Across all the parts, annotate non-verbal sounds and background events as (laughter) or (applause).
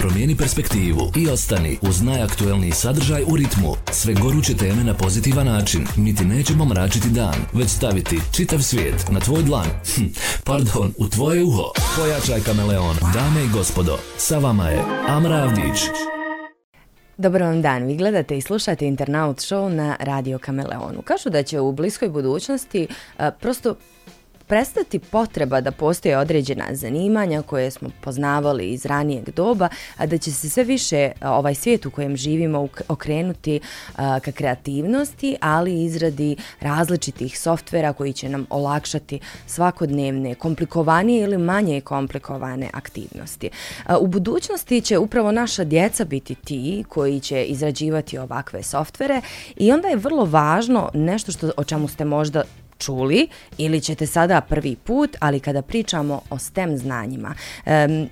Promijeni perspektivu i ostani uz najaktuelniji sadržaj u ritmu. Sve goruće teme na pozitivan način. Mi ti nećemo mračiti dan, već staviti čitav svijet na tvoj dlan. Hm, pardon, u tvoje uho. Pojačaj kameleon. Dame i gospodo, sa vama je Amra Avdić. Dobar vam dan, vi gledate i slušate Internaut Show na Radio Kameleonu. Kažu da će u bliskoj budućnosti a, prosto prestati potreba da postoje određena zanimanja koje smo poznavali iz ranijeg doba, a da će se sve više e, ovaj svijet u kojem živimo okrenuti e, ka kreativnosti, ali i izradi različitih softvera koji će nam olakšati svakodnevne komplikovanije ili manje komplikovane aktivnosti. E, u budućnosti će upravo naša djeca biti ti koji će izrađivati ovakve softvere i onda je vrlo važno nešto što o čemu ste možda čuli ili ćete sada prvi put, ali kada pričamo o STEM znanjima. Um,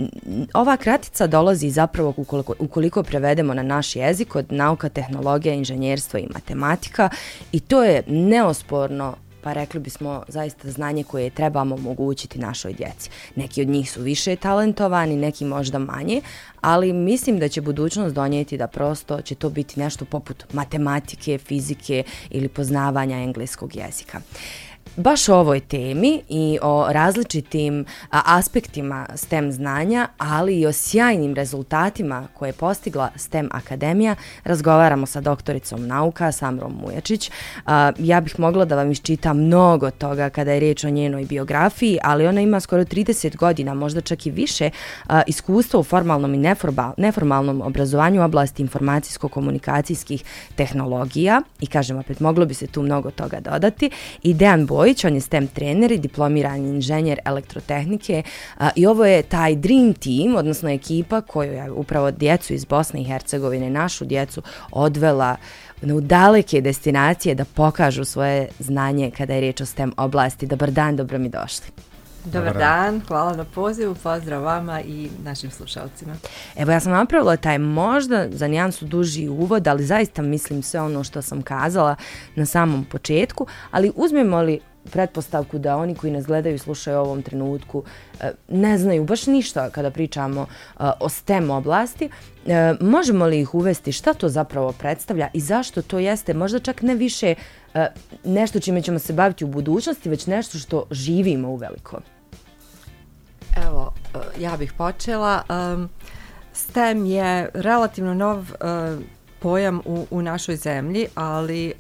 ova kratica dolazi zapravo ukoliko, ukoliko prevedemo na naš jezik od nauka, tehnologija, inženjerstvo i matematika i to je neosporno pa rekli bismo zaista znanje koje trebamo omogućiti našoj djeci. Neki od njih su više talentovani, neki možda manje, ali mislim da će budućnost donijeti da prosto će to biti nešto poput matematike, fizike ili poznavanja engleskog jezika. Baš o ovoj temi i o različitim aspektima STEM znanja, ali i o sjajnim rezultatima koje je postigla STEM Akademija, razgovaramo sa doktoricom nauka Samrom Mujačić. Ja bih mogla da vam iščita mnogo toga kada je riječ o njenoj biografiji, ali ona ima skoro 30 godina, možda čak i više, iskustva u formalnom i neformalnom obrazovanju u oblasti informacijsko-komunikacijskih tehnologija i kažem opet, moglo bi se tu mnogo toga dodati. I Dejan Boj, Stojić, on je STEM trener i diplomirani inženjer elektrotehnike a, i ovo je taj dream team, odnosno ekipa koju je upravo djecu iz Bosne i Hercegovine, našu djecu, odvela u daleke destinacije da pokažu svoje znanje kada je riječ o STEM oblasti. Dobar dan, dobro mi došli. Dobar dan, hvala na pozivu, pozdrav vama i našim slušalcima. Evo ja sam napravila taj možda za nijansu duži uvod, ali zaista mislim sve ono što sam kazala na samom početku, ali uzmemo li pretpostavku da oni koji nas gledaju i slušaju u ovom trenutku e, ne znaju baš ništa kada pričamo e, o STEM oblasti. E, možemo li ih uvesti šta to zapravo predstavlja i zašto to jeste možda čak ne više nešto čime ćemo se baviti u budućnosti, već nešto što živimo u veliko? Evo, ja bih počela. STEM je relativno nov pojam u, u našoj zemlji, ali e,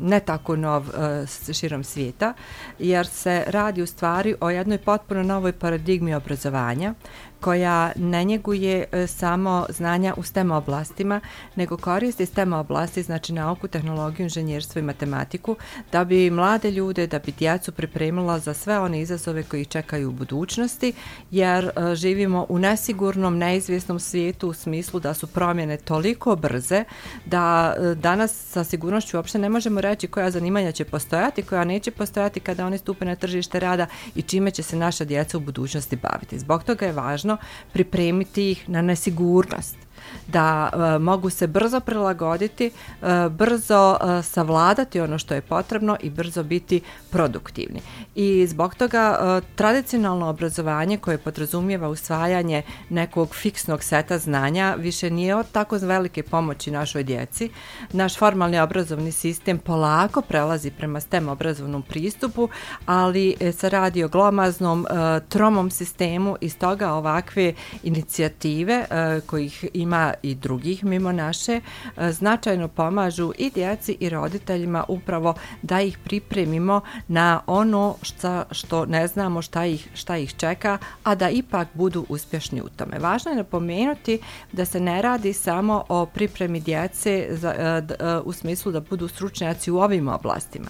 ne tako nov uh, širom svijeta, jer se radi u stvari o jednoj potpuno novoj paradigmi obrazovanja koja ne njeguje e, samo znanja u STEM oblastima, nego koristi STEM oblasti, znači nauku, tehnologiju, inženjerstvo i matematiku, da bi mlade ljude, da bi djecu pripremila za sve one izazove koji čekaju u budućnosti, jer e, živimo u nesigurnom, neizvjesnom svijetu u smislu da su promjene toliko brze da e, danas sa sigurnošću uopšte ne možemo reći koja zanimanja će postojati, koja neće postojati kada oni stupe na tržište rada i čime će se naša djeca u budućnosti baviti. Zbog toga je važno pripremiti ih na nesigurnost da uh, mogu se brzo prilagoditi, uh, brzo uh, savladati ono što je potrebno i brzo biti produktivni. I zbog toga uh, tradicionalno obrazovanje koje podrazumijeva usvajanje nekog fiksnog seta znanja više nije od tako velike pomoći našoj djeci. Naš formalni obrazovni sistem polako prelazi prema STEM obrazovnom pristupu, ali se radi o glomaznom tromom sistemu i stoga ovakve inicijative kojih ima i drugih mimo naše e, značajno pomažu i djeci i roditeljima upravo da ih pripremimo na ono šta, što ne znamo šta ih, šta ih čeka, a da ipak budu uspješni u tome. Važno je napomenuti da se ne radi samo o pripremi djece za, e, e, u smislu da budu stručnjaci u ovim oblastima.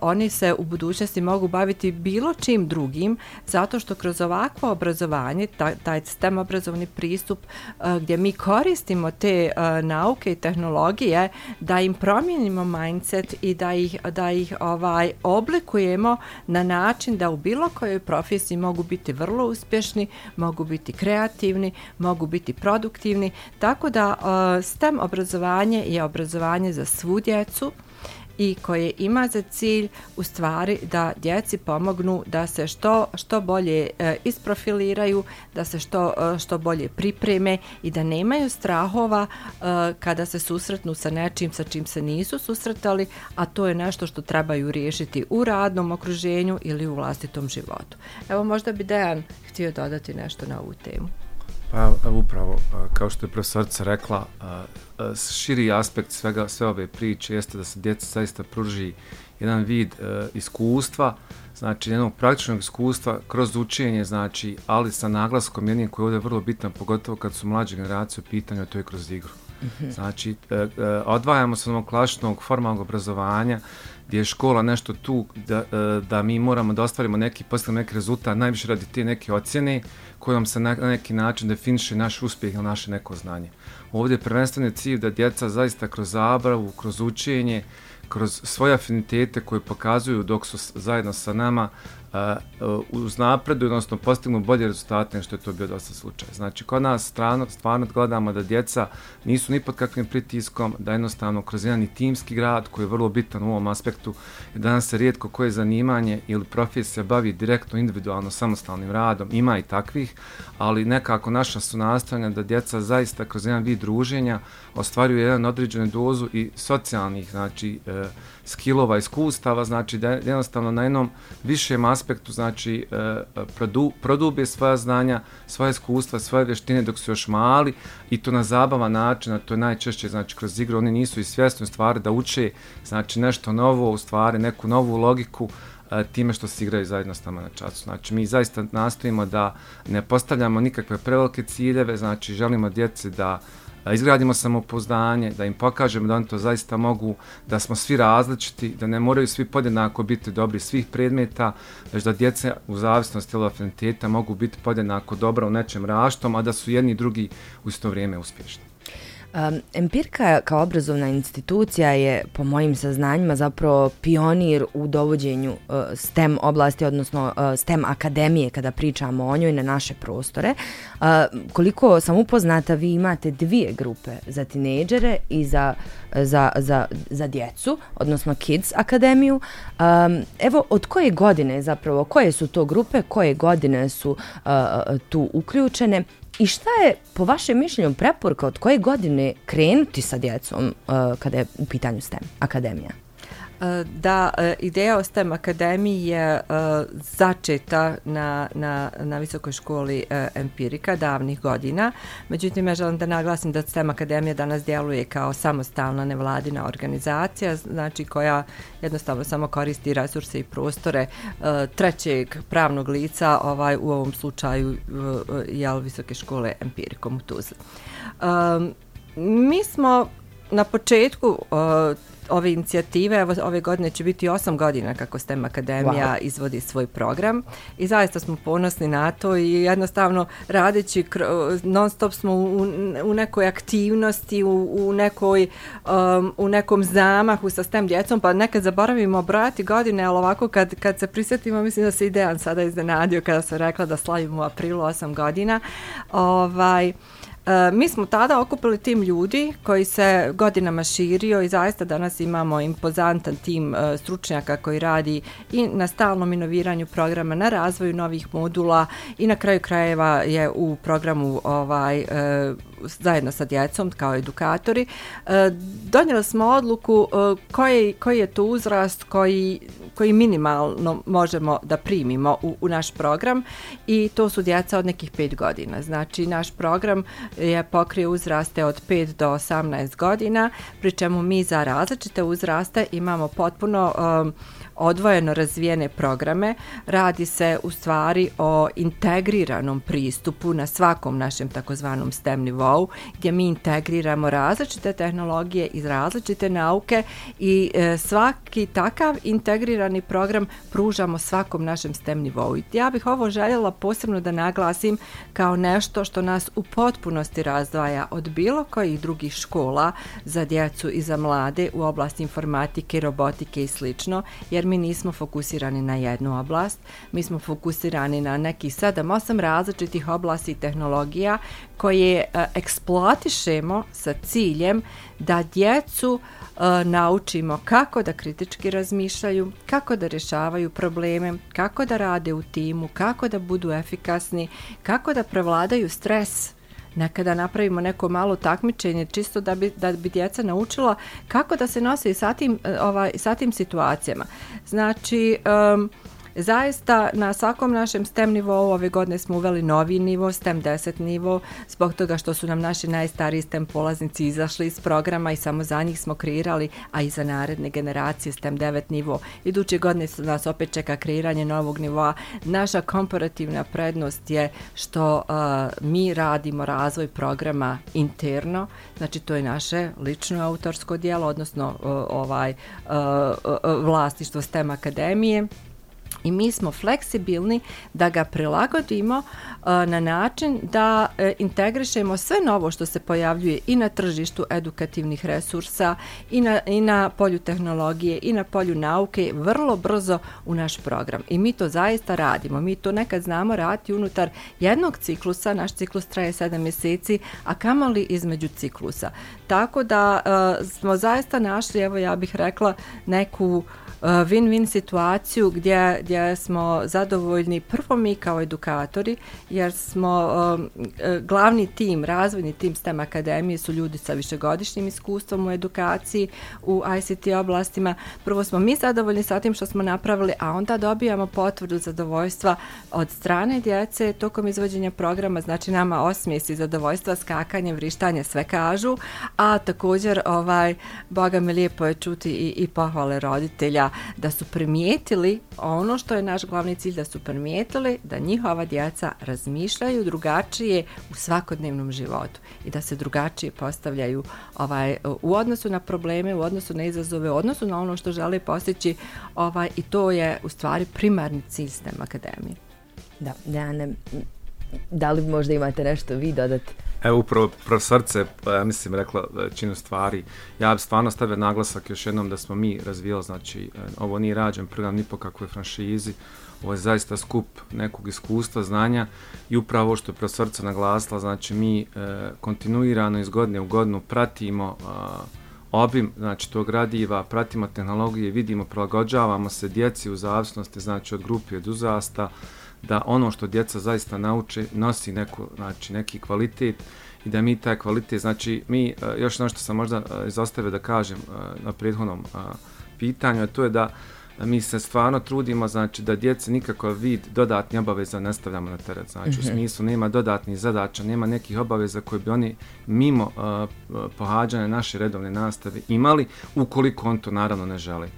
Oni se u budućnosti mogu baviti bilo čim drugim, zato što kroz ovakvo obrazovanje, taj, taj STEM obrazovni pristup gdje mi koristimo koristimo te uh, nauke i tehnologije da im promijenimo mindset i da ih da ih ovaj oblikujemo na način da u bilo kojoj profesiji mogu biti vrlo uspješni, mogu biti kreativni, mogu biti produktivni. Tako da uh, STEM obrazovanje je obrazovanje za svu djecu i koje ima za cilj u stvari da djeci pomognu da se što, što bolje e, isprofiliraju, da se što, e, što bolje pripreme i da nemaju strahova e, kada se susretnu sa nečim sa čim se nisu susretali, a to je nešto što trebaju riješiti u radnom okruženju ili u vlastitom životu. Evo možda bi Dejan htio dodati nešto na ovu temu. Pa upravo, kao što je profesorica rekla, širi aspekt svega, sve ove priče jeste da se djeca zaista pruži jedan vid e, iskustva, znači jednog praktičnog iskustva kroz učenje, znači, ali sa naglaskom jednim koji je ovdje vrlo bitan, pogotovo kad su mlađe generacije u pitanju, a to je kroz igru. Znači, e, e, odvajamo se od onog klasičnog formalnog obrazovanja, gdje je škola nešto tu da, e, da mi moramo da ostvarimo neki postavljamo neki rezultat, najviše radi te neke ocjene kojom se na neki način definiše naš uspjeh ili naše neko znanje. Ovdje je prvenstveni cilj da djeca zaista kroz zabravu, kroz učenje, kroz svoje afinitete koje pokazuju dok su zajedno sa nama uh, uz napredu, odnosno postignu bolje rezultate nego što je to bio dosta slučaj. Znači, kod nas strano, stvarno gledamo da djeca nisu ni pod kakvim pritiskom, da jednostavno kroz jedan timski grad koji je vrlo bitan u ovom aspektu, danas se rijetko koje zanimanje ili profesija bavi direktno, individualno, samostalnim radom, ima i takvih, ali nekako naša su nastavljena da djeca zaista kroz jedan vid druženja ostvaruju jedan određenu dozu i socijalnih, znači, uh, skillova, iskustava, znači da jednostavno na jednom višem aspektu, znači e, e, produ, prodube svoja znanja, svoje iskustva, svoje vještine dok su još mali i to na zabavan način, a to je najčešće, znači kroz igru oni nisu i svjesni u stvari da uče, znači nešto novo, u stvari neku novu logiku, e, time što se igraju zajedno s nama na času. Znači, mi zaista nastojimo da ne postavljamo nikakve prevelike ciljeve, znači, želimo djeci da izgradimo samopoznanje, da im pokažemo da oni to zaista mogu, da smo svi različiti, da ne moraju svi podjednako biti dobri svih predmeta, već da djece u zavisnosti od afiniteta mogu biti podjednako dobra u nečem raštom, a da su jedni i drugi u isto vrijeme uspješni. Um, Empirka kao obrazovna institucija je, po mojim saznanjima, zapravo pionir u dovođenju uh, STEM oblasti, odnosno uh, STEM akademije, kada pričamo o njoj na naše prostore. Uh, koliko sam upoznata, vi imate dvije grupe za tinejdžere i za, za, za, za djecu, odnosno Kids akademiju. Um, evo, od koje godine zapravo, koje su to grupe, koje godine su uh, tu uključene I šta je, po vašem mišljenju, preporka od koje godine krenuti sa djecom uh, kada je u pitanju STEM akademija? E, da e, ideja o STEM akademiji je e, začeta na, na, na visokoj školi empirika davnih godina. Međutim, ja želim da naglasim da STEM akademija danas djeluje kao samostalna nevladina organizacija, znači koja jednostavno samo koristi resurse i prostore trećeg pravnog lica, ovaj u ovom slučaju jel, visoke škole empirikom u Tuzli. Mi smo na početku ove inicijative, evo ove godine će biti osam godina kako STEM Akademija wow. izvodi svoj program i zaista smo ponosni na to i jednostavno radeći non stop smo u, u nekoj aktivnosti, u, u, nekoj, um, u nekom zamahu sa STEM djecom, pa nekad zaboravimo brojati godine, ali ovako kad, kad se prisjetimo, mislim da se idejan sada iznenadio kada se rekla da slavimo u aprilu osam godina. Ovaj, E, mi smo tada okupili tim ljudi koji se godinama širio i zaista danas imamo impozantan tim e, stručnjaka koji radi i na stalnom inoviranju programa, na razvoju novih modula i na kraju krajeva je u programu ovaj e, zajedno sa djecom kao edukatori. E, donijeli smo odluku e, koji, koji je to uzrast koji koji minimalno možemo da primimo u, u naš program i to su djeca od nekih 5 godina. Znači, naš program je pokrije uzraste od 5 do 18 godina, pri čemu mi za različite uzraste imamo potpuno um, odvojeno razvijene programe. Radi se u stvari o integriranom pristupu na svakom našem takozvanom STEM nivou, gdje mi integriramo različite tehnologije iz različite nauke i e, svaki takav integrirani program pružamo svakom našem STEM nivou. Ja bih ovo željela posebno da naglasim kao nešto što nas u potpunosti razdvaja od bilo kojih drugih škola za djecu i za mlade u oblasti informatike, robotike i slično, jer mi nismo fokusirani na jednu oblast, mi smo fokusirani na neki 7-8 različitih oblasti tehnologija koje uh, eksploatišemo sa ciljem da djecu uh, naučimo kako da kritički razmišljaju, kako da rješavaju probleme, kako da rade u timu, kako da budu efikasni, kako da prevladaju stres, nekada napravimo neko malo takmičenje čisto da bi, da bi djeca naučila kako da se nose sa tim, e, ovaj, sa tim situacijama. Znači, um, Zaista na svakom našem STEM nivou ove godine smo uveli novi nivo, STEM 10 nivo, zbog toga što su nam naši najstariji STEM polaznici izašli iz programa i samo za njih smo kreirali, a i za naredne generacije STEM 9 nivo. Iduće godine su nas opet čeka kreiranje novog nivoa. Naša komparativna prednost je što uh, mi radimo razvoj programa interno, znači to je naše lično autorsko dijelo, odnosno uh, ovaj uh, uh, vlastištvo STEM akademije i mi smo fleksibilni da ga prilagodimo uh, na način da e, integrišemo sve novo što se pojavljuje i na tržištu edukativnih resursa i na, i na polju tehnologije i na polju nauke vrlo brzo u naš program. I mi to zaista radimo. Mi to nekad znamo raditi unutar jednog ciklusa, naš ciklus traje 7 mjeseci, a kamali između ciklusa. Tako da uh, smo zaista našli, evo ja bih rekla, neku e, win-win situaciju gdje, gdje smo zadovoljni. Prvo mi kao edukatori jer smo um, e, glavni tim, razvojni tim STEM akademije su ljudi sa višegodišnjim iskustvom u edukaciji u ICT oblastima. Prvo smo mi zadovoljni sa tim što smo napravili, a onda dobijamo potvrdu zadovoljstva od strane djece tokom izvođenja programa, znači nama osmijesi zadovoljstva, skakanje, vrištanje, sve kažu, a također ovaj, Boga mi lijepo je čuti i, i pohvale roditelja da su primijetili ono Ono što je naš glavni cilj, da su primijetili da njihova djeca razmišljaju drugačije u svakodnevnom životu i da se drugačije postavljaju ovaj, u odnosu na probleme, u odnosu na izazove, u odnosu na ono što žele postići ovaj, i to je u stvari primarni cilj STEM akademije. Da, da, ne, da li možda imate nešto vi dodati? Evo upravo profesorce, pa ja mislim, rekla e, činu stvari. Ja bih stvarno stavio naglasak još jednom da smo mi razvijali, znači, e, ovo nije rađen program ni po kakvoj franšizi, ovo je zaista skup nekog iskustva, znanja i upravo što je profesorca naglasila, znači mi e, kontinuirano iz godine u godinu pratimo e, obim, znači, tog gradiva, pratimo tehnologije, vidimo, prilagođavamo se djeci u zavisnosti, znači, od grupi, od uzasta, da ono što djeca zaista nauče nosi neko, znači, neki kvalitet i da mi taj kvalitet, znači mi, e, još nešto sam možda e, izostavio da kažem e, na prethodnom pitanju, a to je da mi se stvarno trudimo, znači da djece nikako vid dodatni obaveza ne stavljamo na teret, znači mm -hmm. u mhm. smislu nema dodatnih zadača, nema nekih obaveza koje bi oni mimo uh, pohađanja naše redovne nastave imali, ukoliko on to naravno ne želi.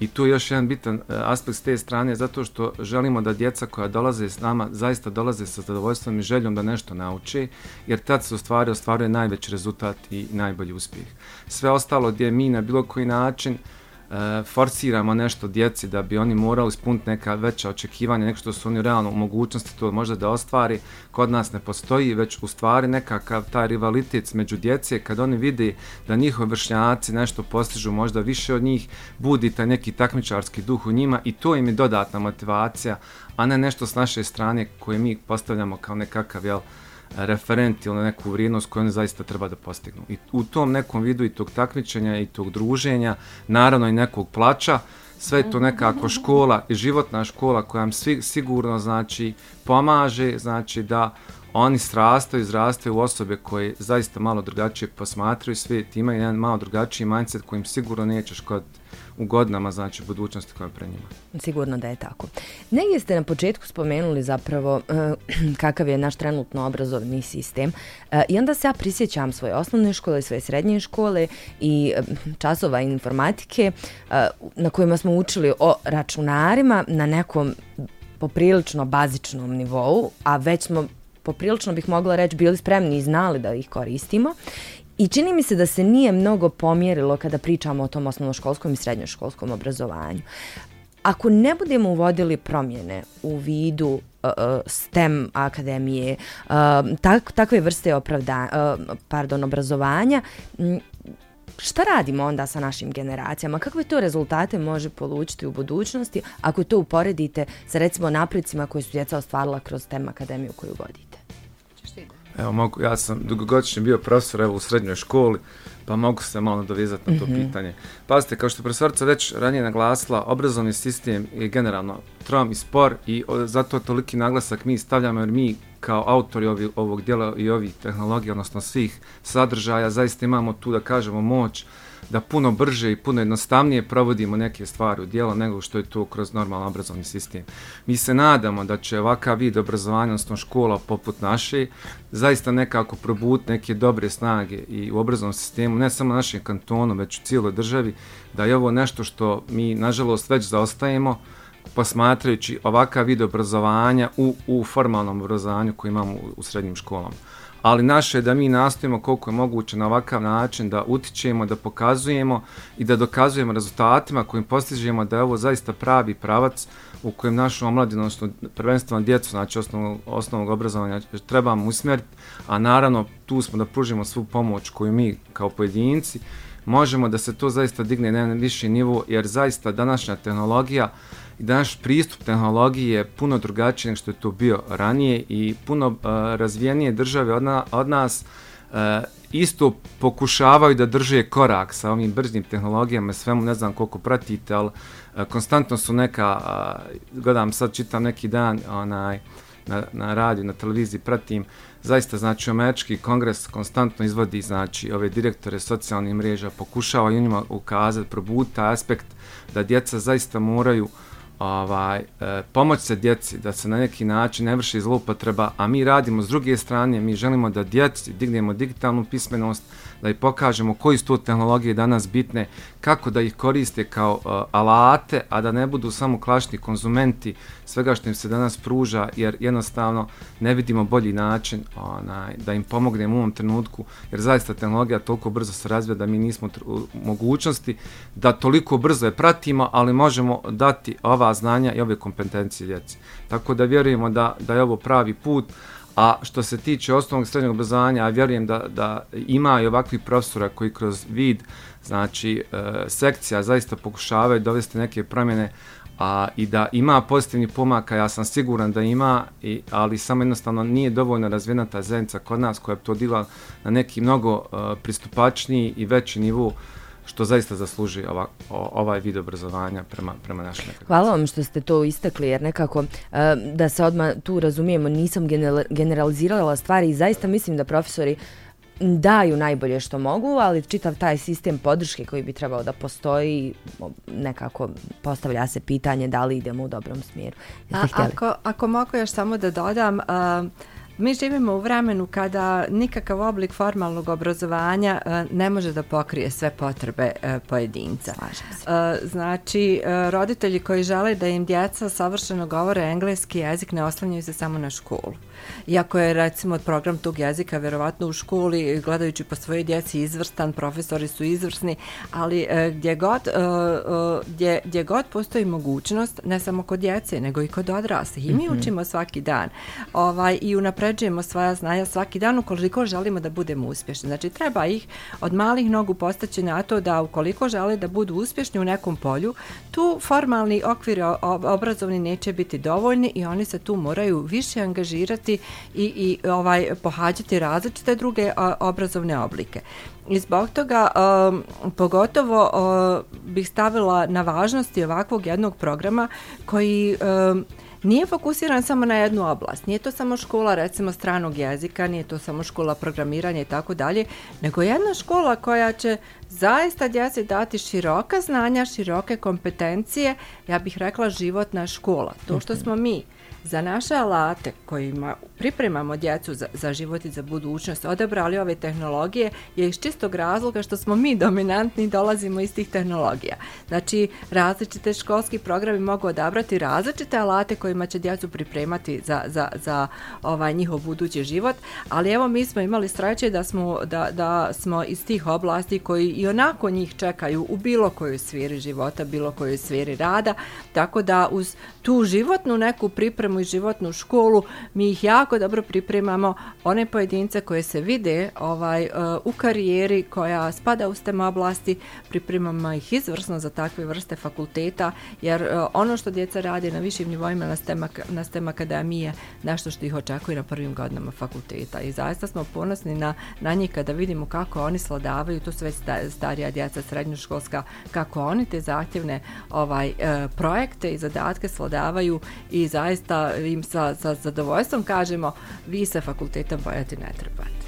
I tu je još jedan bitan e, aspekt s te strane, zato što želimo da djeca koja dolaze s nama zaista dolaze sa zadovoljstvom i željom da nešto nauče, jer tad se u stvari ostvaruje najveći rezultat i najbolji uspjeh. Sve ostalo gdje mi na bilo koji način uh, e, forsiramo nešto djeci da bi oni morali ispuniti neka veća očekivanja, neko što su oni realno u mogućnosti to možda da ostvari, kod nas ne postoji, već u stvari nekakav taj rivalitet među djece, kad oni vide da njihovi vršnjaci nešto postižu možda više od njih, budi taj neki takmičarski duh u njima i to im je dodatna motivacija, a ne nešto s naše strane koje mi postavljamo kao nekakav, jel, uh, referent ili neku vrijednost koju oni zaista treba da postignu. I u tom nekom vidu i tog takmičenja i tog druženja, naravno i nekog plaća, sve je to nekako škola i životna škola koja vam svi, sigurno znači pomaže, znači da oni srastaju, izrastaju u osobe koje zaista malo drugačije posmatraju svijet, imaju jedan malo drugačiji mindset kojim sigurno neće škoditi u godinama, znači budućnosti koja je pre njima. Sigurno da je tako. Negdje ste na početku spomenuli zapravo uh, (clears throat) kakav je naš trenutno obrazovni sistem uh, i onda se ja prisjećam svoje osnovne škole, svoje srednje škole i uh, časova informatike uh, na kojima smo učili o računarima na nekom poprilično bazičnom nivou, a već smo poprilično bih mogla reći bili spremni i znali da ih koristimo. I čini mi se da se nije mnogo pomjerilo kada pričamo o tom osnovnoškolskom i srednjoškolskom obrazovanju. Ako ne budemo uvodili promjene u vidu uh, uh STEM akademije, uh, tak, takve vrste opravda, uh, pardon, obrazovanja, šta radimo onda sa našim generacijama? Kakve to rezultate može polučiti u budućnosti ako to uporedite sa recimo napredcima koje su djeca ostvarila kroz STEM akademiju koju vodite? Evo, mogu, ja sam dugogodišnji bio profesor evo, u srednjoj školi, pa mogu se malo dovizati na to mm -hmm. pitanje. Pazite, kao što je profesorca već ranije naglasila, obrazovni sistem je generalno trom i spor i zato toliki naglasak mi stavljamo jer mi kao autori ovi, ovog dijela i ovih tehnologija, odnosno svih sadržaja, zaista imamo tu da kažemo moć da puno brže i puno jednostavnije provodimo neke stvari u dijelo nego što je to kroz normalan obrazovni sistem. Mi se nadamo da će ovakav vid obrazovanja, odnosno škola poput naše, zaista nekako probut neke dobre snage i u obrazovnom sistemu, ne samo našem kantonu, već u cijeloj državi, da je ovo nešto što mi, nažalost, već zaostajemo, posmatrajući ovakav vid obrazovanja u, u formalnom obrazovanju koji imamo u, u srednjim školama ali naše je da mi nastojimo koliko je moguće na ovakav način da utičemo, da pokazujemo i da dokazujemo rezultatima kojim postižemo da je ovo zaista pravi pravac u kojem našu omladinu, odnosno prvenstveno djecu, znači osnovnog, osnovnog obrazovanja, trebamo usmjeriti, a naravno tu smo da pružimo svu pomoć koju mi kao pojedinci možemo da se to zaista digne na jedan viši nivo, jer zaista današnja tehnologija i da naš pristup tehnologiji je puno drugačiji nego što je to bio ranije i puno uh, razvijenije države od, na, od nas uh, isto pokušavaju da drže korak sa ovim brznim tehnologijama, svemu ne znam koliko pratite, ali uh, e, konstantno su neka, uh, gledam sad, čitam neki dan onaj, na, na radiju, na televiziji, pratim, zaista, znači, američki kongres konstantno izvodi, znači, ove direktore socijalnih mreža, pokušava i njima ukazati, probuta aspekt da djeca zaista moraju uh, ovaj, e, pomoć se djeci da se na neki način ne vrši zloupotreba, a mi radimo s druge strane, mi želimo da djeci dignemo digitalnu pismenost, da i pokažemo koji su to tehnologije danas bitne, kako da ih koriste kao uh, alate, a da ne budu samo klašni konzumenti svega što im se danas pruža, jer jednostavno ne vidimo bolji način onaj, da im pomognemo u ovom trenutku, jer zaista tehnologija toliko brzo se razvija da mi nismo u mogućnosti da toliko brzo je pratimo, ali možemo dati ova znanja i ove kompetencije djeci. Tako da vjerujemo da, da je ovo pravi put, A što se tiče osnovnog srednjeg obrazovanja, ja vjerujem da, da ima i ovakvi profesora koji kroz vid, znači e, sekcija zaista pokušavaju dovesti neke promjene a, i da ima pozitivni pomaka, ja sam siguran da ima, i, ali samo jednostavno nije dovoljno razvijena ta zajednica kod nas koja bi to dila na neki mnogo uh, pristupačniji i veći nivou što zaista zasluži ova, ovaj vid obrazovanja prema, prema našem nekako. Hvala vam što ste to istakli, jer nekako e, da se odmah tu razumijemo, nisam generalizirala stvari i zaista mislim da profesori daju najbolje što mogu, ali čitav taj sistem podrške koji bi trebao da postoji, nekako postavlja se pitanje da li idemo u dobrom smjeru. A, ako, ako mogu još samo da dodam, uh, Mi živimo u vremenu kada nikakav oblik formalnog obrazovanja e, ne može da pokrije sve potrebe e, pojedinca. E, znači, roditelji koji žele da im djeca savršeno govore engleski jezik ne oslanjaju se samo na školu iako je recimo program tog jezika vjerovatno u školi gledajući po svojoj djeci izvrstan, profesori su izvrsni, ali e, gdje, god, e, e, gdje, gdje god postoji mogućnost, ne samo kod djece, nego i kod odraslih. I mi mm -hmm. učimo svaki dan ovaj, i unapređujemo svoja znanja svaki dan ukoliko želimo da budemo uspješni. Znači treba ih od malih nogu postaći na to da ukoliko žele da budu uspješni u nekom polju, tu formalni okvir obrazovni neće biti dovoljni i oni se tu moraju više angažirati i, i ovaj pohađati različite druge a, obrazovne oblike. I zbog toga um, pogotovo um, bih stavila na važnosti ovakvog jednog programa koji um, nije fokusiran samo na jednu oblast. Nije to samo škola recimo stranog jezika, nije to samo škola programiranja i tako dalje, nego jedna škola koja će zaista djeci dati široka znanja, široke kompetencije, ja bih rekla životna škola. To što mhm. smo mi za naše alate kojima pripremamo djecu za, za život i za budućnost, odabrali ove tehnologije je iz čistog razloga što smo mi dominantni i dolazimo iz tih tehnologija. Znači, različite školski programi mogu odabrati različite alate kojima će djecu pripremati za, za, za ovaj njihov budući život, ali evo mi smo imali sreće da smo, da, da smo iz tih oblasti koji i onako njih čekaju u bilo kojoj sferi života, bilo kojoj sferi rada, tako da uz tu životnu neku pripremu i životnu školu mi ih jako dobro pripremamo one pojedince koje se vide ovaj e, u karijeri koja spada u STEM oblasti, pripremamo ih izvrsno za takve vrste fakulteta, jer e, ono što djeca radi na višim nivoima na STEM, na STEM akademije, nešto što ih očekuje na prvim godinama fakulteta. I zaista smo ponosni na, na njih kada vidimo kako oni sladavaju, to su već starija djeca srednjoškolska, kako oni te zahtjevne ovaj e, projekte i zadatke sladavaju i zaista im sa, sa zadovoljstvom kažemo vi sa fakulteta bojati ne trebate.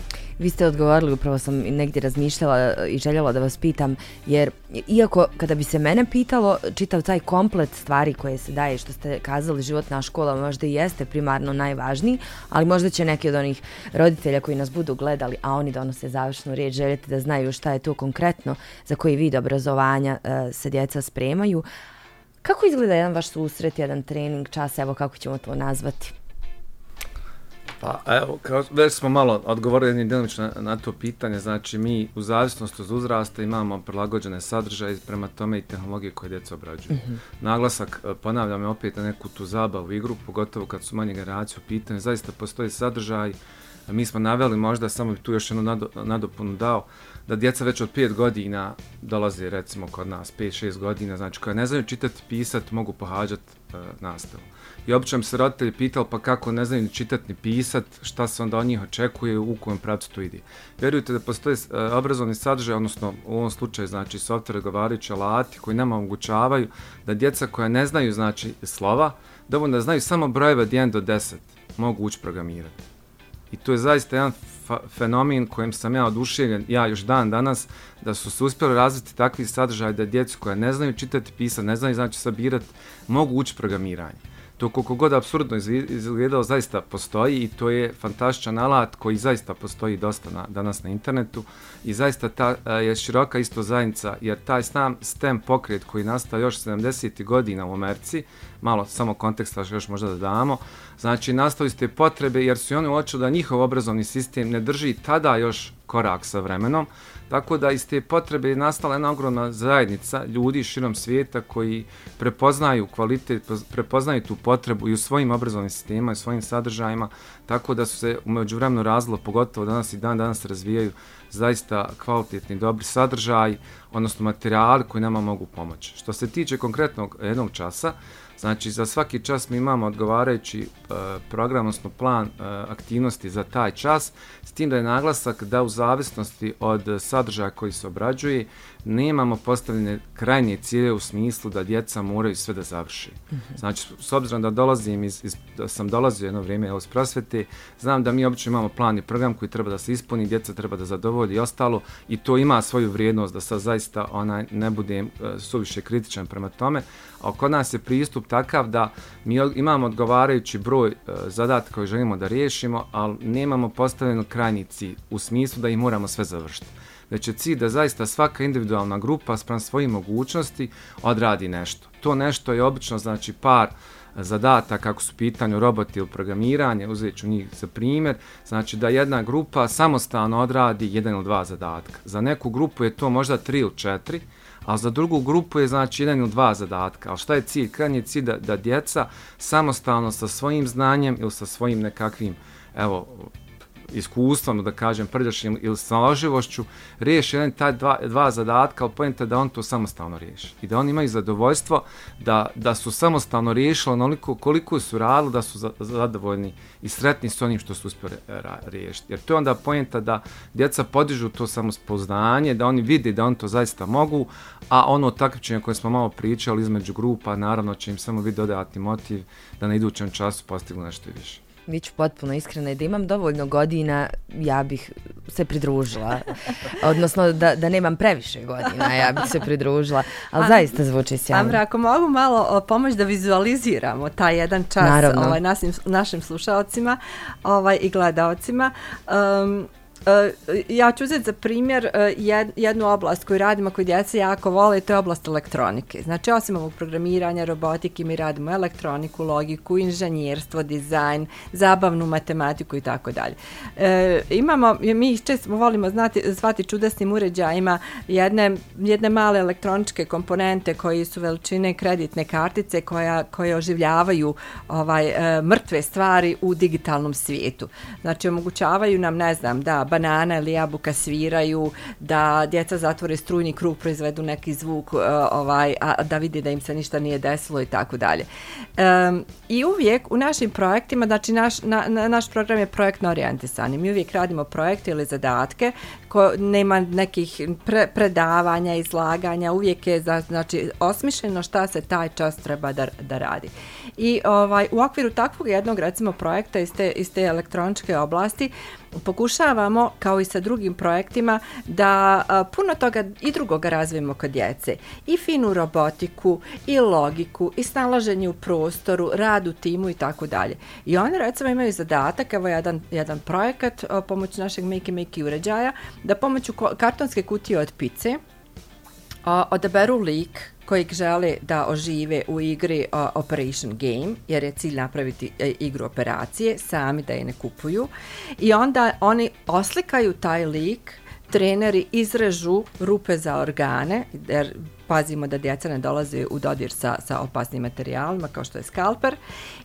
Vi ste odgovorili, upravo sam negdje razmišljala i željela da vas pitam, jer iako kada bi se mene pitalo, čitav taj komplet stvari koje se daje, što ste kazali, životna škola možda i jeste primarno najvažniji, ali možda će neki od onih roditelja koji nas budu gledali, a oni donose završnu riječ, željeti da znaju šta je to konkretno za koji vid obrazovanja eh, se djeca spremaju. Kako izgleda jedan vaš susret, jedan trening, čas, evo kako ćemo to nazvati? Pa evo, kao, već smo malo odgovorili djelomično na, na to pitanje, znači mi u zavisnosti od uzrasta imamo prilagođene sadržaje prema tome i tehnologije koje djeca obrađuju. Mm -hmm. Naglasak, e, ponavljam, je opet na neku tu zabavu igru, pogotovo kad su manje generacije u pitanju, zaista postoji sadržaj, mi smo naveli možda, samo bi tu još jednu nado, nadopunu dao, da djeca već od 5 godina dolaze recimo kod nas, 5-6 godina, znači koja ne znaju čitati, pisati, mogu pohađati e, nastavu. I obično se roditelji pitali pa kako ne znaju ni čitati ni pisati, šta se onda od njih očekuje u kojem pravcu to ide. Vjerujte da postoje e, obrazovni sadržaj, odnosno u ovom slučaju znači software govarajući alati koji nama omogućavaju da djeca koja ne znaju znači slova, da da znaju samo brojeve od 1 do 10 mogu ući programirati. I to je zaista jedan fenomen kojem sam ja oduševljen, ja još dan danas, da su se uspjeli razviti takvi sadržaj da djecu koja ne znaju čitati, pisati, ne znaju znači sabirati, mogu ući programiranje to koliko god absurdno izgledao zaista postoji i to je fantastičan alat koji zaista postoji dosta na, danas na internetu i zaista ta a, je široka isto zajednica jer taj sam STEM pokret koji nastao još 70. godina u Americi, malo samo konteksta još možda da damo, znači nastali su te potrebe jer su oni uočili da njihov obrazovni sistem ne drži tada još korak sa vremenom, Tako da iz te potrebe je nastala jedna ogromna zajednica ljudi širom svijeta koji prepoznaju kvalitet, prepoznaju tu potrebu i u svojim obrazovnim sistemima i svojim sadržajima, tako da su se umeđu vremenu razlo, pogotovo danas i dan danas razvijaju zaista kvalitetni dobri sadržaj, odnosno materijali koji nama mogu pomoći. Što se tiče konkretnog jednog časa, Znači, za svaki čas mi imamo odgovarajući e, program, odnosno plan e, aktivnosti za taj čas, s tim da je naglasak da u zavisnosti od sadržaja koji se obrađuje, nemamo postavljene krajnje cilje u smislu da djeca moraju sve da završi. Mm -hmm. Znači, s obzirom da dolazim iz, iz, da sam dolazio jedno vrijeme iz prosvete, znam da mi obično imamo plan i program koji treba da se ispuni, djeca treba da zadovolji i ostalo i to ima svoju vrijednost da sad zaista onaj ne budem uh, suviše kritičan prema tome, a kod nas je pristup takav da mi imamo odgovarajući broj uh, zadatka koje želimo da riješimo, ali nemamo postavljeno krajnji cilj u smislu da ih moramo sve završiti već je cilj da zaista svaka individualna grupa sprem svojih mogućnosti odradi nešto. To nešto je obično znači par zadata kako su pitanju roboti ili programiranje, uzet ću njih za primjer, znači da jedna grupa samostalno odradi jedan ili dva zadatka. Za neku grupu je to možda tri ili četiri, a za drugu grupu je znači jedan ili dva zadatka. Ali šta je cilj? Krajnji je cilj da, da djeca samostalno sa svojim znanjem ili sa svojim nekakvim evo, iskustvom, ono da kažem, prljašnjim ili snalaživošću, riješi jedan taj dva, dva zadatka, ali pojenta da on to samostalno riješi. I da oni imaju zadovoljstvo da, da su samostalno riješili onoliko koliko su radili, da su zadovoljni i sretni s onim što su uspjeli e, riješiti. Jer to je onda pojenta da djeca podižu to samospoznanje, da oni vide da on to zaista mogu, a ono takvičenje koje smo malo pričali između grupa, naravno će im samo biti dodati motiv da na idućem času postignu nešto više. Bit ću potpuno iskrena da imam dovoljno godina, ja bih se pridružila. (laughs) Odnosno da, da nemam previše godina, ja bih se pridružila. Ali zaista zvuči sjajno. Amra, ako mogu malo pomoći da vizualiziramo taj jedan čas ovaj, našim, našim slušalcima ovaj, i gledalcima. Um, Eh, ja ću uzeti za primjer eh, jednu oblast koju radimo, koju djeca jako vole, to je oblast elektronike. Znači, osim ovog programiranja, robotike, mi radimo elektroniku, logiku, inženjerstvo, dizajn, zabavnu matematiku i tako dalje. Eh, imamo, mi ih često volimo znati, zvati čudesnim uređajima jedne, jedne male elektroničke komponente koji su veličine kreditne kartice koja, koje oživljavaju ovaj mrtve stvari u digitalnom svijetu. Znači, omogućavaju nam, ne znam, da banana ili jabuka sviraju, da djeca zatvore strujni krug, proizvedu neki zvuk, e, ovaj, a da vidi da im se ništa nije desilo i tako dalje. I uvijek u našim projektima, znači naš, na, na, naš program je projektno orijentisan mi uvijek radimo projekte ili zadatke ko nema nekih pre, predavanja, izlaganja, uvijek je za, znači, osmišljeno šta se taj čas treba da, da radi. I ovaj, u okviru takvog jednog, recimo, projekta iz te, iz te elektroničke oblasti, pokušavamo, kao i sa drugim projektima, da a, puno toga i drugoga razvijemo kod djece. I finu robotiku, i logiku, i snalaženje u prostoru, rad u timu i tako dalje. I oni, recimo, imaju zadatak, evo jedan, jedan projekat pomoću našeg Make Make uređaja, da pomoću kartonske kutije od pice a, odaberu lik kojeg žele da ožive u igri a, Operation Game, jer je cilj napraviti a, igru operacije, sami da je ne kupuju. I onda oni oslikaju taj lik, treneri izrežu rupe za organe, jer pazimo da djeca ne dolaze u dodir sa, sa opasnim materijalima kao što je skalper.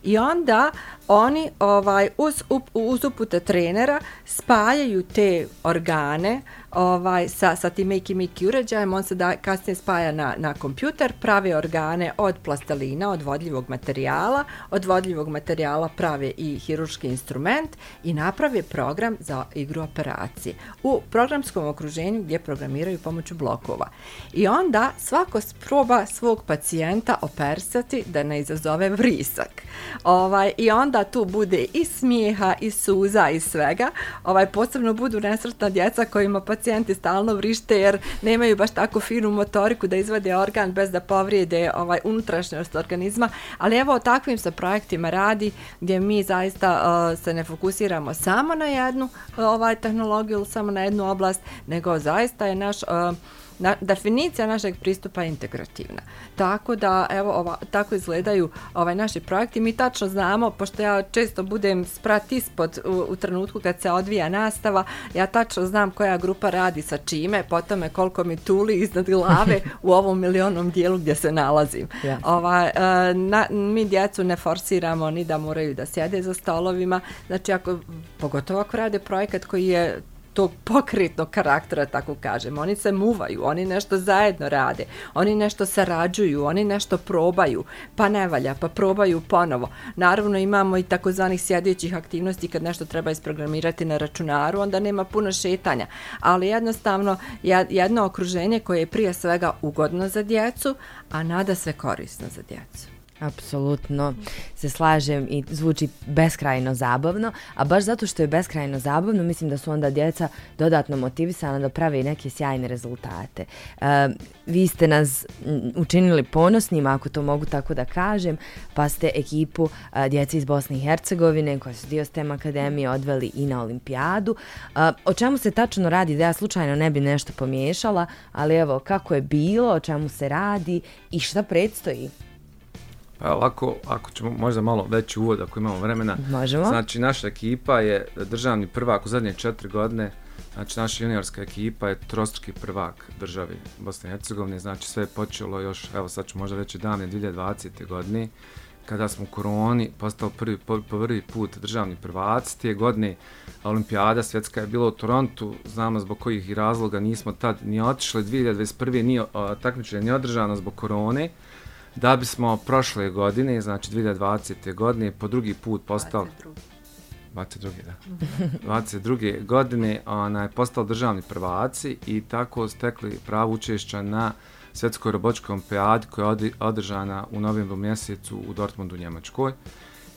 I onda oni ovaj uz, uz upute trenera spajaju te organe ovaj sa sa tim Makey Makey uređajem on se da kasnije spaja na na kompjuter prave organe od plastelina od vodljivog materijala od vodljivog materijala prave i hirurški instrument i naprave program za igru operacije u programskom okruženju gdje programiraju pomoću blokova. I onda svako proba svog pacijenta opersati da ne izazove vrisak. Ovaj i onda tu bude i smijeha i suza i svega. Ovaj posebno budu nesretna djeca kojima pacijenti stalno vrište jer nemaju baš tako finu motoriku da izvade organ bez da povrijede ovaj unutrašnjost organizma, ali evo o takvim se projektima radi gdje mi zaista uh, se ne fokusiramo samo na jednu uh, ovaj tehnologiju, ili samo na jednu oblast, nego zaista je naš uh, na, definicija našeg pristupa je integrativna. Tako da, evo, ova, tako izgledaju ovaj naši projekti. Mi tačno znamo, pošto ja često budem sprat ispod u, u trenutku kad se odvija nastava, ja tačno znam koja grupa radi sa čime, potom je koliko mi tuli iznad glave (laughs) u ovom milionom dijelu gdje se nalazim. Yes. Ova, e, na, mi djecu ne forsiramo ni da moraju da sjede za stolovima, znači ako, pogotovo ako rade projekat koji je tog pokretnog karaktera, tako kažem. Oni se muvaju, oni nešto zajedno rade, oni nešto sarađuju, oni nešto probaju, pa ne valja, pa probaju ponovo. Naravno imamo i takozvanih sjedećih aktivnosti kad nešto treba isprogramirati na računaru, onda nema puno šetanja. Ali jednostavno jedno okruženje koje je prije svega ugodno za djecu, a nada se korisno za djecu. Apsolutno se slažem i zvuči beskrajno zabavno, a baš zato što je beskrajno zabavno, mislim da su onda djeca dodatno motivisana da prave neke sjajne rezultate. E, vi ste nas učinili ponosnima, ako to mogu tako da kažem, pa ste ekipu e, djece iz Bosne i Hercegovine, koja su dio STEM Akademije, odveli i na olimpijadu. E, o čemu se tačno radi, da ja slučajno ne bi nešto pomiješala, ali evo, kako je bilo, o čemu se radi i šta predstoji? Pa ovako, ako ćemo možda malo veći uvod, ako imamo vremena. Možemo. Znači, naša ekipa je državni prvak u zadnje četiri godine. Znači, naša juniorska ekipa je trostruki prvak državi Bosne i Hercegovine. Znači, sve je počelo još, evo sad ću možda reći dane 2020. godine, kada smo u koroni postao prvi, po, prvi put državni prvac. Tije godine olimpijada svjetska je bila u Torontu, znamo zbog kojih razloga nismo tad ni otišli. 2021. nije takmičenje ni održano zbog korone da bismo prošle godine, znači 2020. godine, po drugi put postao 22. da. 22. godine ona je postao državni prvaci i tako stekli pravo učešća na svjetskoj robotičkoj olimpijadi koja je održana u novembru mjesecu u Dortmundu, Njemačkoj.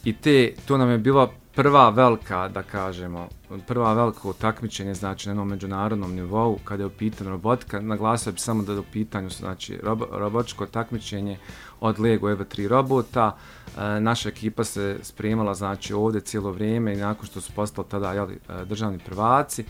I te, to nam je bilo prva velika, da kažemo, prva velika takmičenje, znači na jednom međunarodnom nivou, kada je u pitanju robotika, naglasio bi samo da je u pitanju znači, robo, robotičko takmičenje od Lego Eva 3 robota. E, naša ekipa se spremala znači, ovdje cijelo vrijeme i nakon što su postali tada jeli, e, državni prvaci,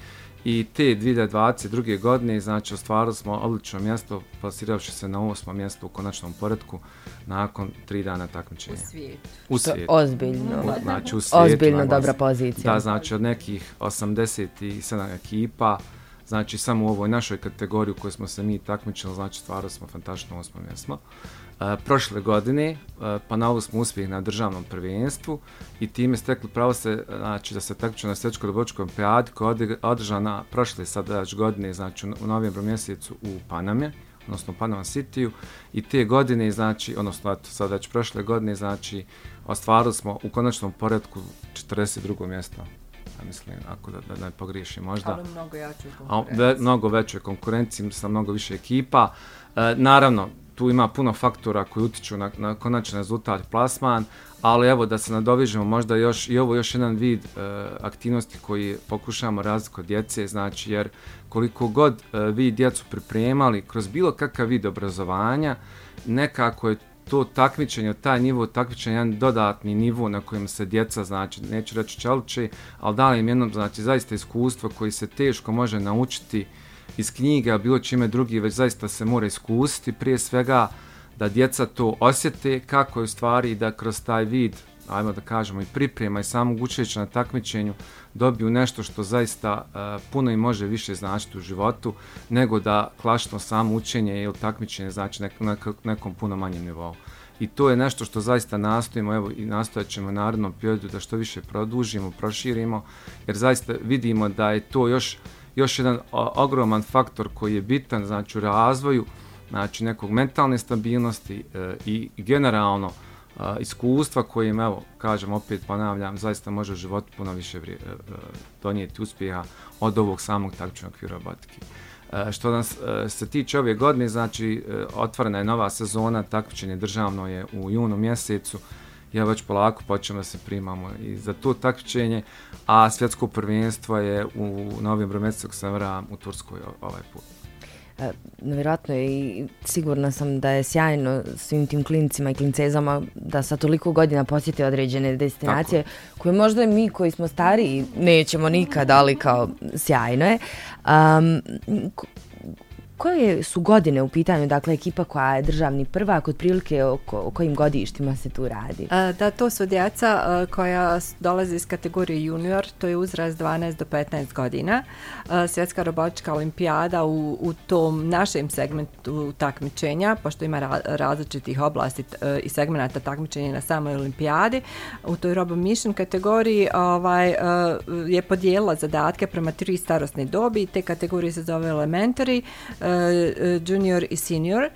i te 2022. godine znači ostvarili smo odlično mjesto plasiravši se na osmo mjesto u konačnom poredku nakon tri dana takmičenja. U svijetu. U svijetu. Ozbiljno. Znači u svijetu. Ozbiljno naglasim. dobra pozicija. Da, znači od nekih 87 ekipa, znači samo u ovoj našoj kategoriji u kojoj smo se mi takmičili, znači stvarali smo fantastično osmo mjesto. Prošle godine e, ponovili smo uspjeh na državnom prvenstvu i time stekli pravo se, znači da se takmiče na svjetskoj robotičkoj olimpijadi koja je održana prošle sad već godine, znači u novembru mjesecu u Paname, odnosno u Panama Cityu i te godine, znači, odnosno eto, sad već prošle godine, znači, ostvarili smo u konačnom poredku 42. mjesto. Ja mislim, ako da, da ne pogriješim možda. Ali mnogo jače A, ve, mnogo većoj konkurenciji, sa mnogo više ekipa. E, naravno, tu ima puno faktora koji utiču na, na konačan rezultat plasman, ali evo da se nadovižemo možda još i ovo još jedan vid e, aktivnosti koji pokušavamo razliku od djece, znači jer koliko god e, vi djecu pripremali kroz bilo kakav vid obrazovanja, nekako je to takmičenje, taj nivo takmičenja, jedan dodatni nivo na kojem se djeca, znači, neću reći čelče, ali da im jednom, znači, zaista iskustvo koji se teško može naučiti iz knjiga, bilo čime drugi, već zaista se mora iskusiti, prije svega da djeca to osjete kako je u stvari da kroz taj vid, ajmo da kažemo, i priprema i samog učeća na takmičenju dobiju nešto što zaista uh, puno i može više značiti u životu, nego da klašno samo učenje ili takmičenje znači nek, nek, nekom puno manjem nivou. I to je nešto što zaista nastojimo, evo i nastojat ćemo u narodnom periodu da što više produžimo, proširimo, jer zaista vidimo da je to još još jedan ogroman faktor koji je bitan znači u razvoju znači nekog mentalne stabilnosti e, i generalno e, iskustva kojim evo kažem opet ponavljam zaista može život puno više vrije, e, donijeti uspjeha od ovog samog takmičnog okvira robotike. E, što nas e, se tiče ove godine, znači e, otvorena je nova sezona, takmičenje državno je u junu mjesecu, ja već polako počnem da se primamo i za to takmičenje, a svjetsko prvenstvo je u novembru mjesecu, sam vram, u Turskoj ovaj put. E, Nevjerojatno je i sigurna sam da je sjajno svim tim klincima i klincezama da sa toliko godina posjete određene destinacije Tako. koje možda mi koji smo stariji nećemo nikad, ali kao sjajno je. Um, koje su godine u pitanju, dakle, ekipa koja je državni prvak, otprilike o, o kojim godištima se tu radi? A, da, to su djeca a, koja dolaze iz kategorije junior, to je uzrast 12 do 15 godina. A, svjetska robotička olimpijada u, u tom našem segmentu takmičenja, pošto ima ra, različitih oblasti a, i segmenta takmičenja na samoj olimpijadi, u toj Robo Mission kategoriji ovaj, a, je podijela zadatke prema tri starostne dobi, te kategorije se zove elementary, a, junior i senior.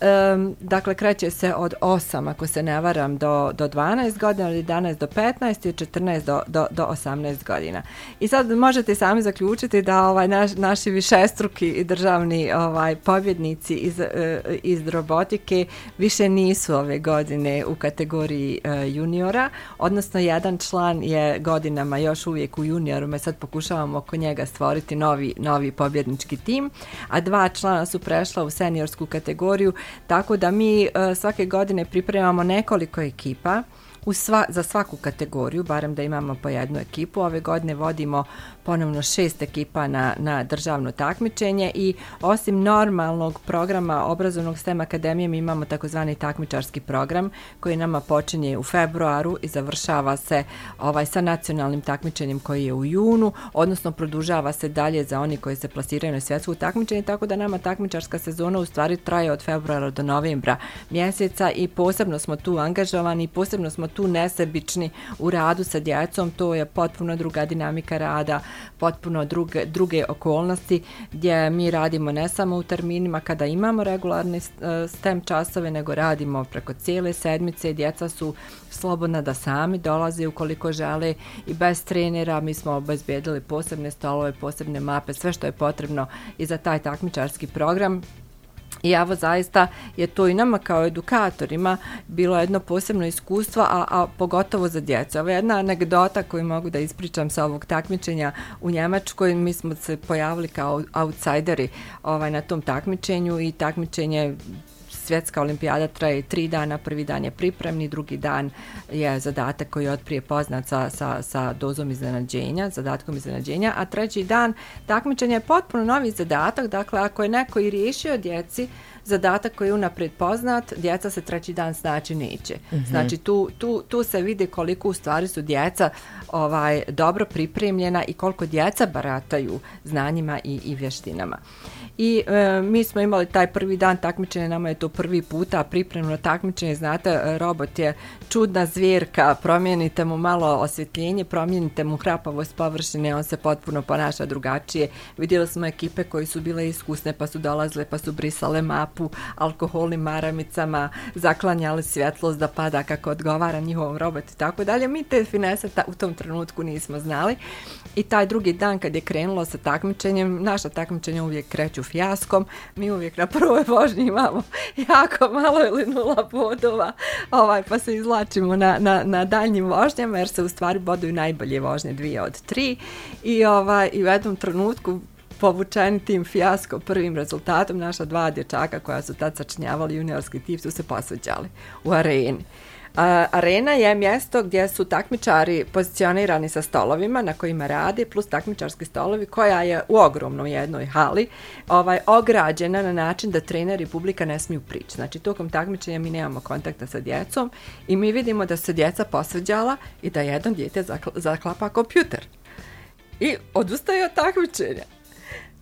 Um, dakle, kreće se od 8, ako se ne varam, do, do 12 godina, ali 11 do 15 i 14 do, do, do 18 godina. I sad možete sami zaključiti da ovaj naš, naši višestruki i državni ovaj pobjednici iz, uh, iz robotike više nisu ove godine u kategoriji uh, juniora, odnosno jedan član je godinama još uvijek u junioru, me sad pokušavamo oko njega stvoriti novi, novi pobjednički tim, a dva člana su prešla u seniorsku kategoriju Tako da mi e, svake godine pripremamo nekoliko ekipa u sva, za svaku kategoriju, barem da imamo po jednu ekipu. Ove godine vodimo ponovno šest ekipa na, na državno takmičenje i osim normalnog programa obrazovnog STEM akademije mi imamo takozvani takmičarski program koji nama počinje u februaru i završava se ovaj sa nacionalnim takmičenjem koji je u junu, odnosno produžava se dalje za oni koji se plasiraju na svjetsku takmičenje, tako da nama takmičarska sezona u stvari traje od februara do novembra mjeseca i posebno smo tu angažovani i posebno smo tu nesebični u radu sa djecom, to je potpuno druga dinamika rada, potpuno druge, druge okolnosti gdje mi radimo ne samo u terminima kada imamo regularne eh, STEM časove, nego radimo preko cijele sedmice. Djeca su slobodna da sami dolaze ukoliko žele i bez trenera. Mi smo obezbijedili posebne stolove, posebne mape, sve što je potrebno i za taj takmičarski program. I evo zaista je to i nama kao edukatorima bilo jedno posebno iskustvo, a, a pogotovo za djecu. Ovo je jedna anegdota koju mogu da ispričam sa ovog takmičenja u Njemačkoj. Mi smo se pojavili kao outsideri ovaj, na tom takmičenju i takmičenje svjetska olimpijada traje tri dana, prvi dan je pripremni, drugi dan je zadatak koji je otprije poznat sa, sa, sa dozom iznenađenja, zadatkom iznenađenja, a treći dan takmičenja je potpuno novi zadatak, dakle ako je neko i riješio djeci, zadatak koji je unaprijed poznat, djeca se treći dan snaći neće. Mm -hmm. Znači tu, tu, tu se vidi koliko u stvari su djeca ovaj dobro pripremljena i koliko djeca barataju znanjima i, i vještinama. I e, mi smo imali taj prvi dan takmičenja, nama je to prvi puta pripremno takmičenje, znate, robot je čudna zvjerka, promijenite mu malo osvjetljenje, promijenite mu hrapavost površine, on se potpuno ponaša drugačije. Vidjeli smo ekipe koji su bile iskusne, pa su dolazile, pa su brisale mapu alkoholnim maramicama, zaklanjali svjetlost da pada kako odgovara njihovom robotu i tako dalje. Mi te finese ta, u tom trenutku nismo znali. I taj drugi dan kad je krenulo sa takmičenjem, naša takmičenja uvijek kreću fijaskom. Mi uvijek na prvoj vožnji imamo (laughs) jako malo ili nula bodova, ovaj, pa se povlačimo na, na, na daljnjim vožnjama, jer se u stvari boduju najbolje vožnje, dvije od tri. I, ovaj, i u jednom trenutku povučeni tim fijasko prvim rezultatom, naša dva dječaka koja su tad sačinjavali juniorski tip su se posveđali u areni. Arena je mjesto gdje su takmičari pozicionirani sa stolovima na kojima radi, plus takmičarski stolovi, koja je u ogromnoj jednoj hali, ovaj, ograđena na način da trener i publika ne smiju prići. Znači, tokom takmičenja mi nemamo kontakta sa djecom i mi vidimo da se djeca posveđala i da jedan djete zaklapa kompjuter. I odustaje od takmičenja.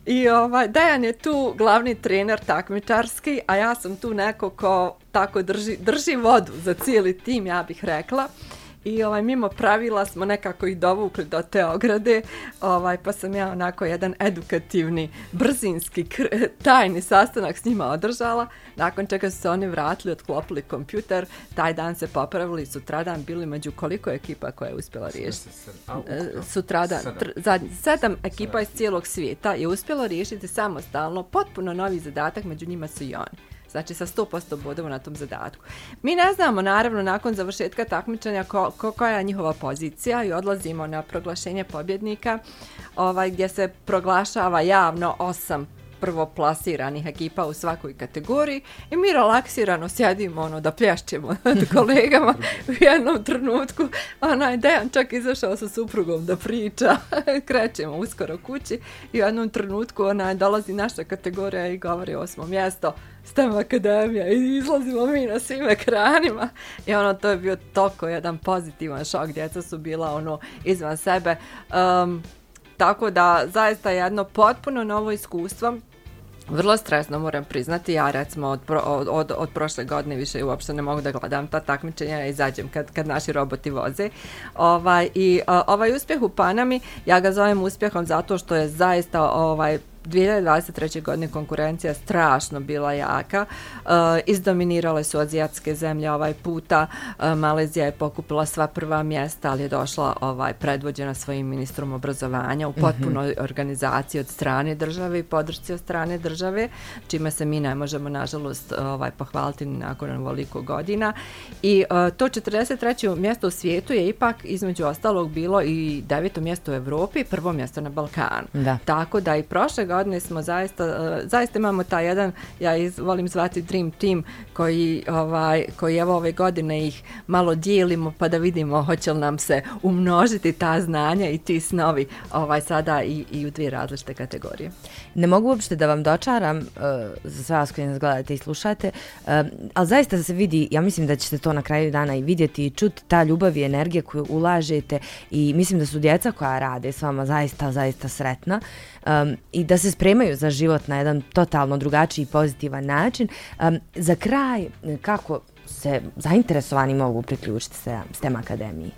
I ovaj, Dejan je tu glavni trener takmičarski, a ja sam tu neko ko tako drži, drži vodu za cijeli tim, ja bih rekla. I ovaj, mimo pravila smo nekako ih dovukli do te ograde, ovaj, pa sam ja onako jedan edukativni, brzinski, tajni sastanak s njima održala. Nakon čega su se oni vratili, otklopili kompjuter, taj dan se popravili, sutradan bili među koliko ekipa koja je uspjela riješiti? E, sutradan, sedam. sedam ekipa iz cijelog svijeta je uspjelo riješiti samostalno, potpuno novi zadatak, među njima su i oni znači sa 100% bodova na tom zadatku. Mi ne znamo, naravno, nakon završetka takmičanja ko, ko, koja je njihova pozicija i odlazimo na proglašenje pobjednika, ovaj, gdje se proglašava javno osam prvoplasiranih ekipa u svakoj kategoriji i mi relaksirano sjedimo ono da plješćemo (laughs) nad kolegama u jednom trenutku. Onaj Dejan čak izašao sa suprugom da priča. (laughs) Krećemo uskoro kući i u jednom trenutku onaj dolazi naša kategorija i govori osmo mjesto STEM Akademija. I izlazimo mi na svim ekranima. I ono to je bio toliko jedan pozitivan šok, djeca su bila ono izvan sebe. Um, tako da zaista jedno potpuno novo iskustvo. Vrlo stresno moram priznati, ja recimo od, pro, od, od, od prošle godine više uopšte ne mogu da gledam ta takmičenja i izađem kad, kad naši roboti voze. Ovaj, I ovaj uspjeh u Panami, ja ga zovem uspjehom zato što je zaista ovaj 2023. godine konkurencija strašno bila jaka. Uh, izdominirale su azijatske zemlje ovaj puta. Uh, Malezija je pokupila sva prva mjesta, ali je došla ovaj predvođena svojim ministrom obrazovanja u mhm. potpunoj mm -hmm. organizaciji od strane države i podršci od strane države, čime se mi ne možemo, nažalost, ovaj, pohvaliti nakon ovoliko godina. I uh, to 43. mjesto u svijetu je ipak između ostalog bilo i deveto mjesto u Evropi, prvo mjesto na Balkanu. Da. Tako da i prošle godine smo zaista, e, zaista imamo taj jedan, ja iz, volim zvati Dream Team, koji, ovaj, koji evo ove godine ih malo dijelimo pa da vidimo hoće li nam se umnožiti ta znanja i ti snovi ovaj, sada i, i u dvije različite kategorije. Ne mogu uopšte da vam dočaram uh, za sve vas koji nas gledate i slušate, uh, ali zaista se vidi, ja mislim da ćete to na kraju dana i vidjeti i čuti ta ljubav i energija koju ulažete i mislim da su djeca koja rade s vama zaista, zaista sretna um, i da se se spremaju za život na jedan totalno drugačiji i pozitivan način. Um, za kraj, kako se zainteresovani mogu priključiti se STEM akademiji?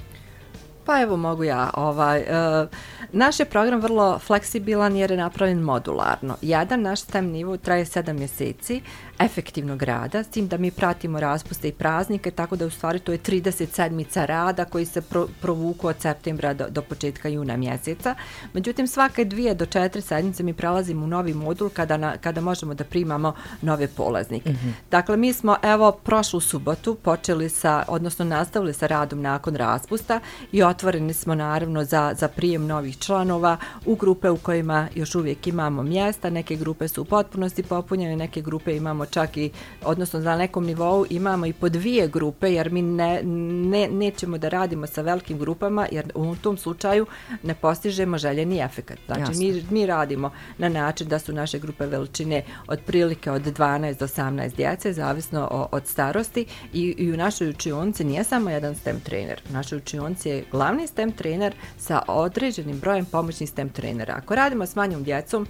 Pa evo mogu ja. Ovaj, uh, naš je program vrlo fleksibilan jer je napravljen modularno. Jedan naš STEM nivo traje 7 mjeseci efektivnog rada, s tim da mi pratimo raspuste i praznike, tako da u stvari to je 30 sedmica rada koji se pro, provuku od septembra do, do početka juna mjeseca. Međutim, svake dvije do četiri sedmice mi prelazimo u novi modul kada, na, kada možemo da primamo nove polaznike. Mm -hmm. Dakle, mi smo evo prošlu subotu počeli sa, odnosno nastavili sa radom nakon raspusta i otvoreni smo naravno za, za prijem novih članova u grupe u kojima još uvijek imamo mjesta, neke grupe su u potpunosti popunjene, neke grupe imamo čak i, odnosno na nekom nivou imamo i po dvije grupe, jer mi ne, ne, nećemo da radimo sa velikim grupama, jer u tom slučaju ne postižemo željeni efekt. Znači, mi, mi radimo na način da su naše grupe veličine otprilike od 12 do 18 djece, zavisno o, od starosti i, i u našoj učionci nije samo jedan STEM trener. U našoj učionci je glavni STEM trener sa određenim brojem pomoćnih STEM trenera. Ako radimo s manjom djecom,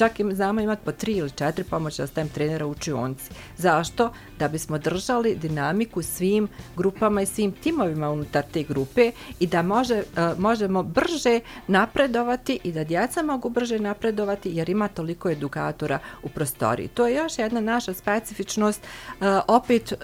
čak im znamo imati po tri ili četiri pomoćna STEM trenera u učionci. Zašto? Da bismo držali dinamiku svim grupama i svim timovima unutar te grupe i da može, uh, možemo brže napredovati i da djeca mogu brže napredovati jer ima toliko edukatora u prostoriji. To je još jedna naša specifičnost uh, opet uh,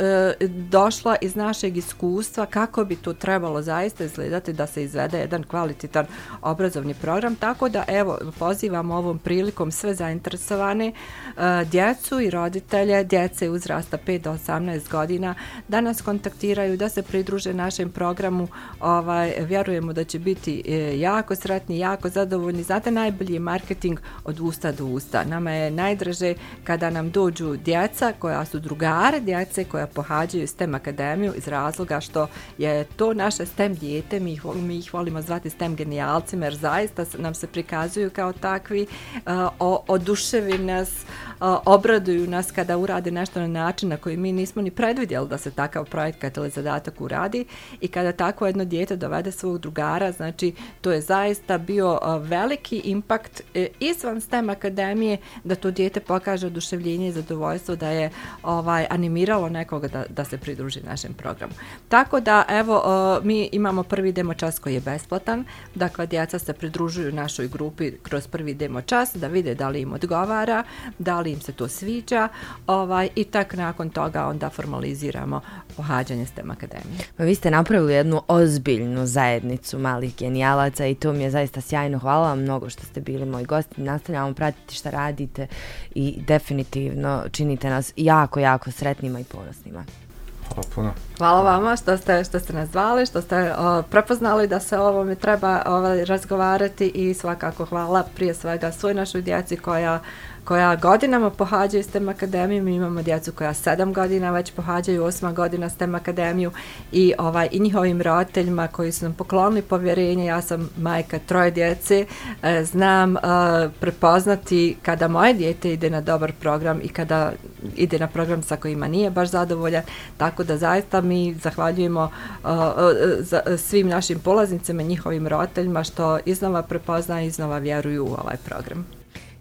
došla iz našeg iskustva kako bi to trebalo zaista izgledati da se izvede jedan kvalitetan obrazovni program. Tako da evo pozivamo ovom prilikom sve sve zainteresovane e, djecu i roditelje, djece uzrasta 5 do 18 godina, da nas kontaktiraju, da se pridruže našem programu. Ovaj, vjerujemo da će biti e, jako sretni, jako zadovoljni. Znate, najbolji je marketing od usta do usta. Nama je najdraže kada nam dođu djeca koja su drugare, djece koja pohađaju STEM akademiju iz razloga što je to naše STEM dijete, mi ih, mi ih volimo zvati STEM genijalcima jer zaista nam se prikazuju kao takvi uh, oduševi nas, obraduju nas kada urade nešto na način na koji mi nismo ni predvidjeli da se takav projekat ili zadatak uradi i kada tako jedno dijete dovede svog drugara, znači to je zaista bio veliki impakt e, izvan STEM akademije da to dijete pokaže oduševljenje i zadovoljstvo da je ovaj animiralo nekoga da, da se pridruži našem programu. Tako da, evo, mi imamo prvi demo čas koji je besplatan, dakle, djeca se pridružuju našoj grupi kroz prvi demo čas da vide da li im odgovara, da li im se to sviđa ovaj, i tak nakon toga onda formaliziramo pohađanje STEM akademije. Pa vi ste napravili jednu ozbiljnu zajednicu malih genijalaca i to mi je zaista sjajno. Hvala vam mnogo što ste bili moji gosti. Nastavljamo pratiti šta radite i definitivno činite nas jako, jako sretnima i ponosnima. Hvala puno. Hvala vama što ste, što ste nas zvali, što ste o, prepoznali da se o ovome treba ovaj, razgovarati i svakako hvala prije svega svoj našoj djeci koja koja godinama pohađaju STEM akademiju. Mi imamo djecu koja sedam godina već pohađaju osma godina STEM akademiju i ovaj i njihovim roditeljima koji su nam poklonili povjerenje. Ja sam majka troje djece. E, znam e, prepoznati kada moje dijete ide na dobar program i kada ide na program sa kojima nije baš zadovoljan. Tako da zaista mi zahvaljujemo e, e, e za, svim našim polaznicama njihovim roditeljima što iznova prepoznaju i iznova vjeruju u ovaj program.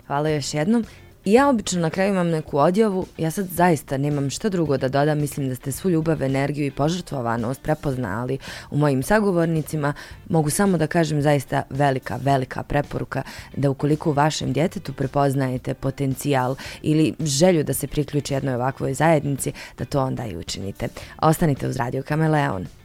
Hvala još jednom. I ja obično na kraju imam neku odjavu, ja sad zaista nemam šta drugo da dodam, mislim da ste svu ljubav, energiju i požrtvovanost prepoznali u mojim sagovornicima. Mogu samo da kažem zaista velika, velika preporuka da ukoliko u vašem djetetu prepoznajete potencijal ili želju da se priključi jednoj ovakvoj zajednici, da to onda i učinite. Ostanite uz Radio Kameleon.